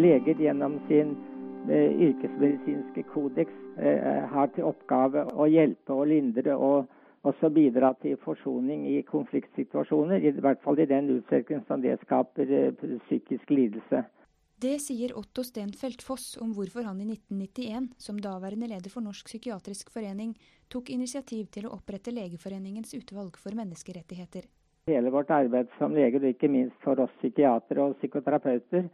leger gjennom sin eh, yrkesmedisinske kodeks eh, har til oppgave å hjelpe og lindre og også bidra til forsoning i konfliktsituasjoner. I hvert fall i den utstrekning som det skaper eh, psykisk lidelse. Det sier Otto Stenfeldt Foss om hvorfor han i 1991, som daværende leder for Norsk psykiatrisk forening, tok initiativ til å opprette Legeforeningens utvalg for menneskerettigheter. Hele vårt arbeid som leger, og ikke minst for oss psykiatere og psykoterapeuter,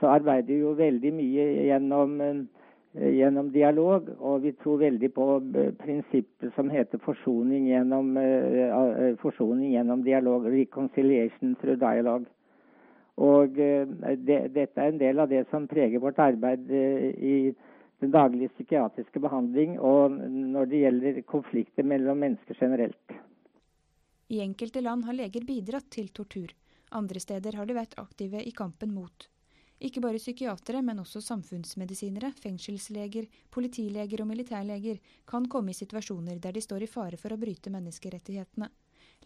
så arbeider vi jo veldig mye gjennom, eh, gjennom dialog. Og vi tror veldig på eh, prinsippet som heter forsoning gjennom, uh, forsoning gjennom dialog. Reconciliation through dialogue. Og eh, det, dette er en del av det som preger vårt arbeid eh, i den daglige psykiatriske behandling, og når det gjelder konflikter mellom mennesker generelt. I enkelte land har leger bidratt til tortur. Andre steder har de vært aktive i kampen mot. Ikke bare psykiatere, men også samfunnsmedisinere, fengselsleger, politileger og militærleger kan komme i situasjoner der de står i fare for å bryte menneskerettighetene.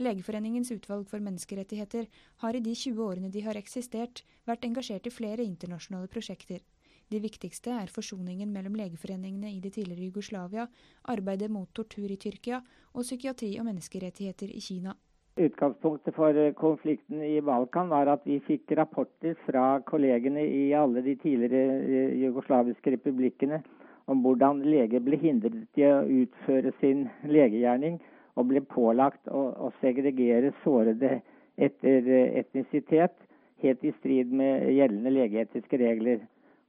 Legeforeningens utvalg for menneskerettigheter har i de 20 årene de har eksistert, vært engasjert i flere internasjonale prosjekter. De viktigste er forsoningen mellom legeforeningene i det tidligere Jugoslavia, arbeidet mot tortur i Tyrkia og psykiatri og menneskerettigheter i Kina. Utgangspunktet for eh, konflikten i Balkan var at vi fikk rapporter fra kollegene i alle de tidligere eh, jugoslaviske republikkene om hvordan leger ble hindret i å utføre sin legegjerning og ble pålagt å, å segregere sårede etter eh, etnisitet, helt i strid med gjeldende legeetiske regler.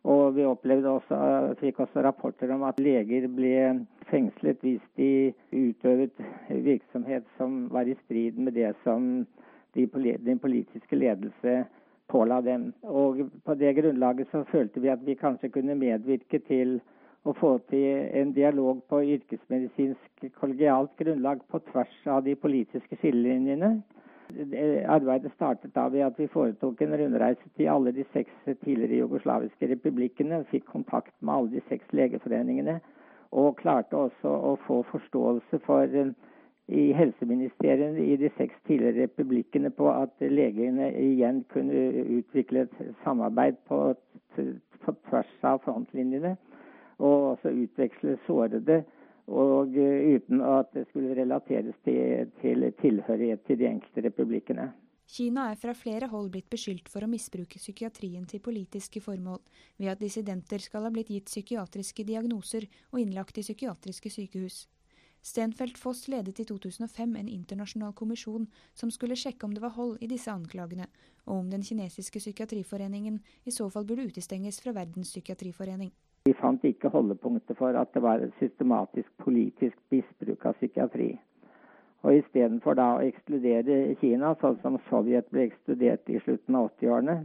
Og vi opplevde også, fikk også rapporter om at leger ble fengslet hvis de utøvet virksomhet som var i strid med det som de, den politiske ledelse påla dem. Og på det grunnlaget så følte vi at vi kanskje kunne medvirke til å få til en dialog på yrkesmedisinsk kollegialt grunnlag på tvers av de politiske skillelinjene. Arbeidet startet da ved at vi foretok en rundreise til alle de seks tidligere jugoslaviske republikkene. Fikk kontakt med alle de seks legeforeningene. Og klarte også å få forståelse for eh, i helseministeriet i de seks tidligere republikkene på at legene igjen kunne utvikle et samarbeid på, på tvers av frontlinjene og også utveksle sårede. Og eh, uten at det skulle relateres til, til tilhørighet til de enkelte republikkene. Kina er fra flere hold blitt beskyldt for å misbruke psykiatrien til politiske formål, ved at dissidenter skal ha blitt gitt psykiatriske diagnoser og innlagt i psykiatriske sykehus. Stenfeldt Foss ledet i 2005 en internasjonal kommisjon som skulle sjekke om det var hold i disse anklagene, og om den kinesiske psykiatriforeningen i så fall burde utestenges fra Verdens psykiatriforening. Vi fant ikke holdepunkter for at det var et systematisk politisk misbruk av psykiatri. Og Istedenfor da å ekskludere Kina, sånn som Sovjet ble ekskludert i slutten av 80-årene,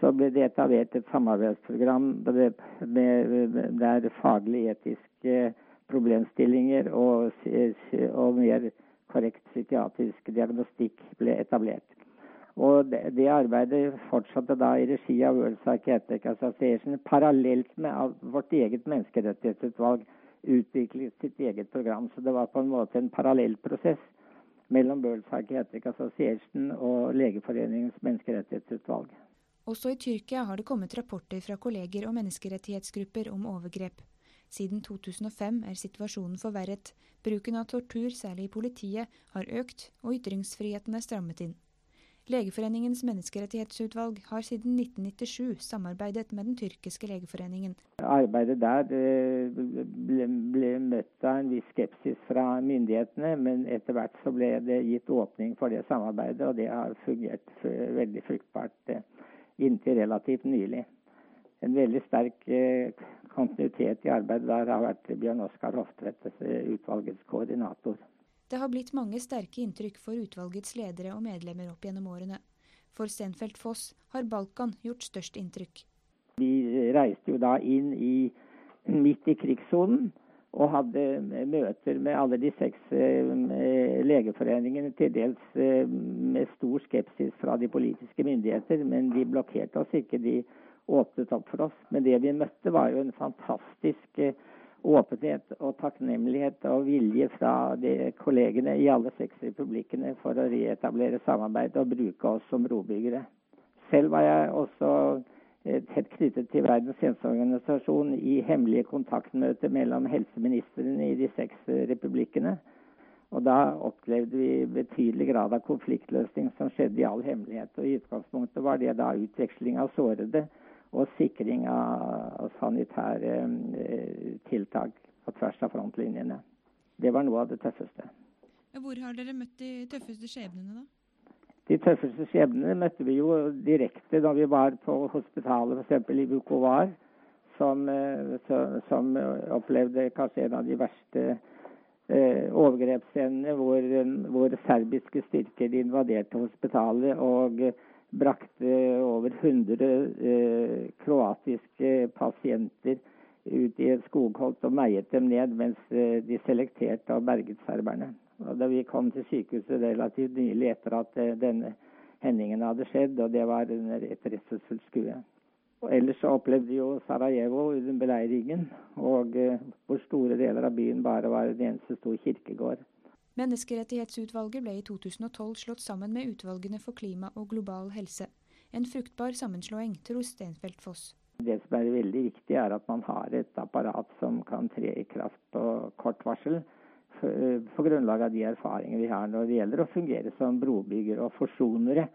så ble det etablert et samarbeidsprogram der faglig etiske problemstillinger og, og mer korrekt psykiatrisk diagnostikk ble etablert. Og det, det, arbeidet fortsatte da i regi av World Psychiatric Association parallelt med at vårt eget menneskerettighetsutvalg utviklet sitt eget program. Så det var på en måte en parallell prosess mellom World Psychiatric Association og Legeforeningens menneskerettighetsutvalg. Også i Tyrkia har det kommet rapporter fra kolleger og menneskerettighetsgrupper om overgrep. Siden 2005 er situasjonen forverret. Bruken av tortur, særlig i politiet, har økt, og ytringsfriheten er strammet inn. Legeforeningens menneskerettighetsutvalg har siden 1997 samarbeidet med den tyrkiske legeforeningen. Arbeidet der eh, ble, ble møtt av en viss skepsis fra myndighetene, men etter hvert så ble det gitt åpning for det samarbeidet, og det har fungert veldig fruktbart eh, inntil relativt nylig. En veldig sterk eh, kontinuitet i arbeidet der har vært Bjørn Oskar Hoftvedt, utvalgets koordinator. Det har blitt mange sterke inntrykk for utvalgets ledere og medlemmer opp gjennom årene. For Stenfeldt Foss har Balkan gjort størst inntrykk. Vi reiste jo da inn i, midt i krigssonen og hadde møter med alle de seks eh, legeforeningene, til dels eh, med stor skepsis fra de politiske myndigheter. Men de blokkerte oss ikke, de åpnet opp for oss. Men det vi møtte, var jo en fantastisk eh, åpenhet og takknemlighet og vilje fra de kollegene i alle seks republikkene for å reetablere samarbeid og bruke oss som brobyggere. Selv var jeg også tett knyttet til Verdens helseorganisasjon i hemmelige kontaktmøter mellom helseministrene i de seks republikkene. Og da opplevde vi betydelig grad av konfliktløsning som skjedde i all hemmelighet. Og i utgangspunktet var det da utveksling av sårede og sikring av sanitære eh, tiltak på tvers av frontlinjene. Det var noe av det tøffeste. Hvor har dere møtt de tøffeste skjebnene, da? De tøffeste skjebnene møtte vi jo direkte da vi var på hospitalet, f.eks. i Bukovar, som, eh, som opplevde kanskje en av de verste overgrepsscenene hvor, hvor, serbiske styrker invaderte hospitalet og brakte over 100 eh, kroatiske pasienter ut i et skogholt og meiet dem ned mens eh, de selekterte og berget serberne. Og da vi kom til sykehuset relativt nylig etter at eh, denne hendingen hadde skjedd, og det var under et redselsfullt skue. Og ellers så opplevde jo Sarajevo under beleiringen, og eh, hvor store deler av byen bare var en eneste stor kirkegård. Menneskerettighetsutvalget ble i 2012 slått sammen med utvalgene for klima og global helse. En fruktbar sammenslåing, tror Stenfeldt Foss. Det som er veldig viktig, er at man har et apparat som kan tre i kraft på kort varsel. På grunnlag av de erfaringer vi har når det gjelder å fungere som brobygger og forsonere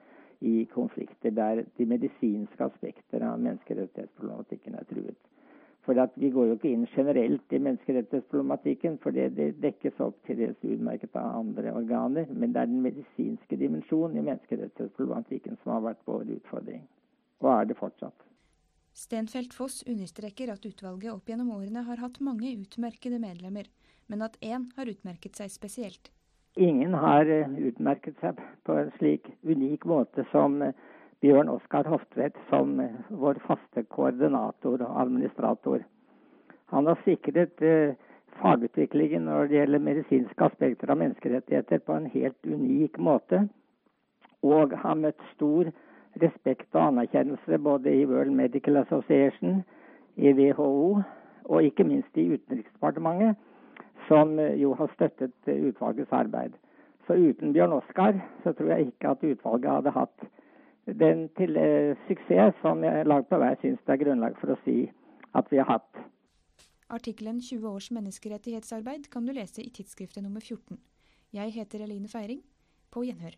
i konflikter der de medisinske aspekter av menneskerettighetsproblematikken er truet. For Vi går jo ikke inn generelt i menneskerettighetsproblematikken, for det, det dekkes opp til dels utmerket av andre organer. Men det er den medisinske dimensjonen i menneskerettighetsproblematikken som har vært vår utfordring. Og er det fortsatt. Stenfeldt Foss understreker at utvalget opp gjennom årene har hatt mange utmerkede medlemmer, men at én har utmerket seg spesielt. Ingen har eh, utmerket seg på en slik unik måte som eh, Bjørn Oskar Hoftvedt som eh, vår faste koordinator og administrator. Han har sikret fagutviklingen når det gjelder medisinske aspekter av menneskerettigheter på en helt unik måte. Og har møtt stor respekt og anerkjennelse både i World Medical Association, i WHO og ikke minst i Utenriksdepartementet som eh, jo har støttet eh, utvalgets arbeid. Så uten Bjørn Oskar så tror jeg ikke at utvalget hadde hatt den til eh, suksess som jeg langt på vei syns det er grunnlag for å si at vi har hatt. Artikkelen 20 års menneskerettighetsarbeid kan du lese i tidsskriftet nummer 14. Jeg heter Eline Feiring. På gjenhør.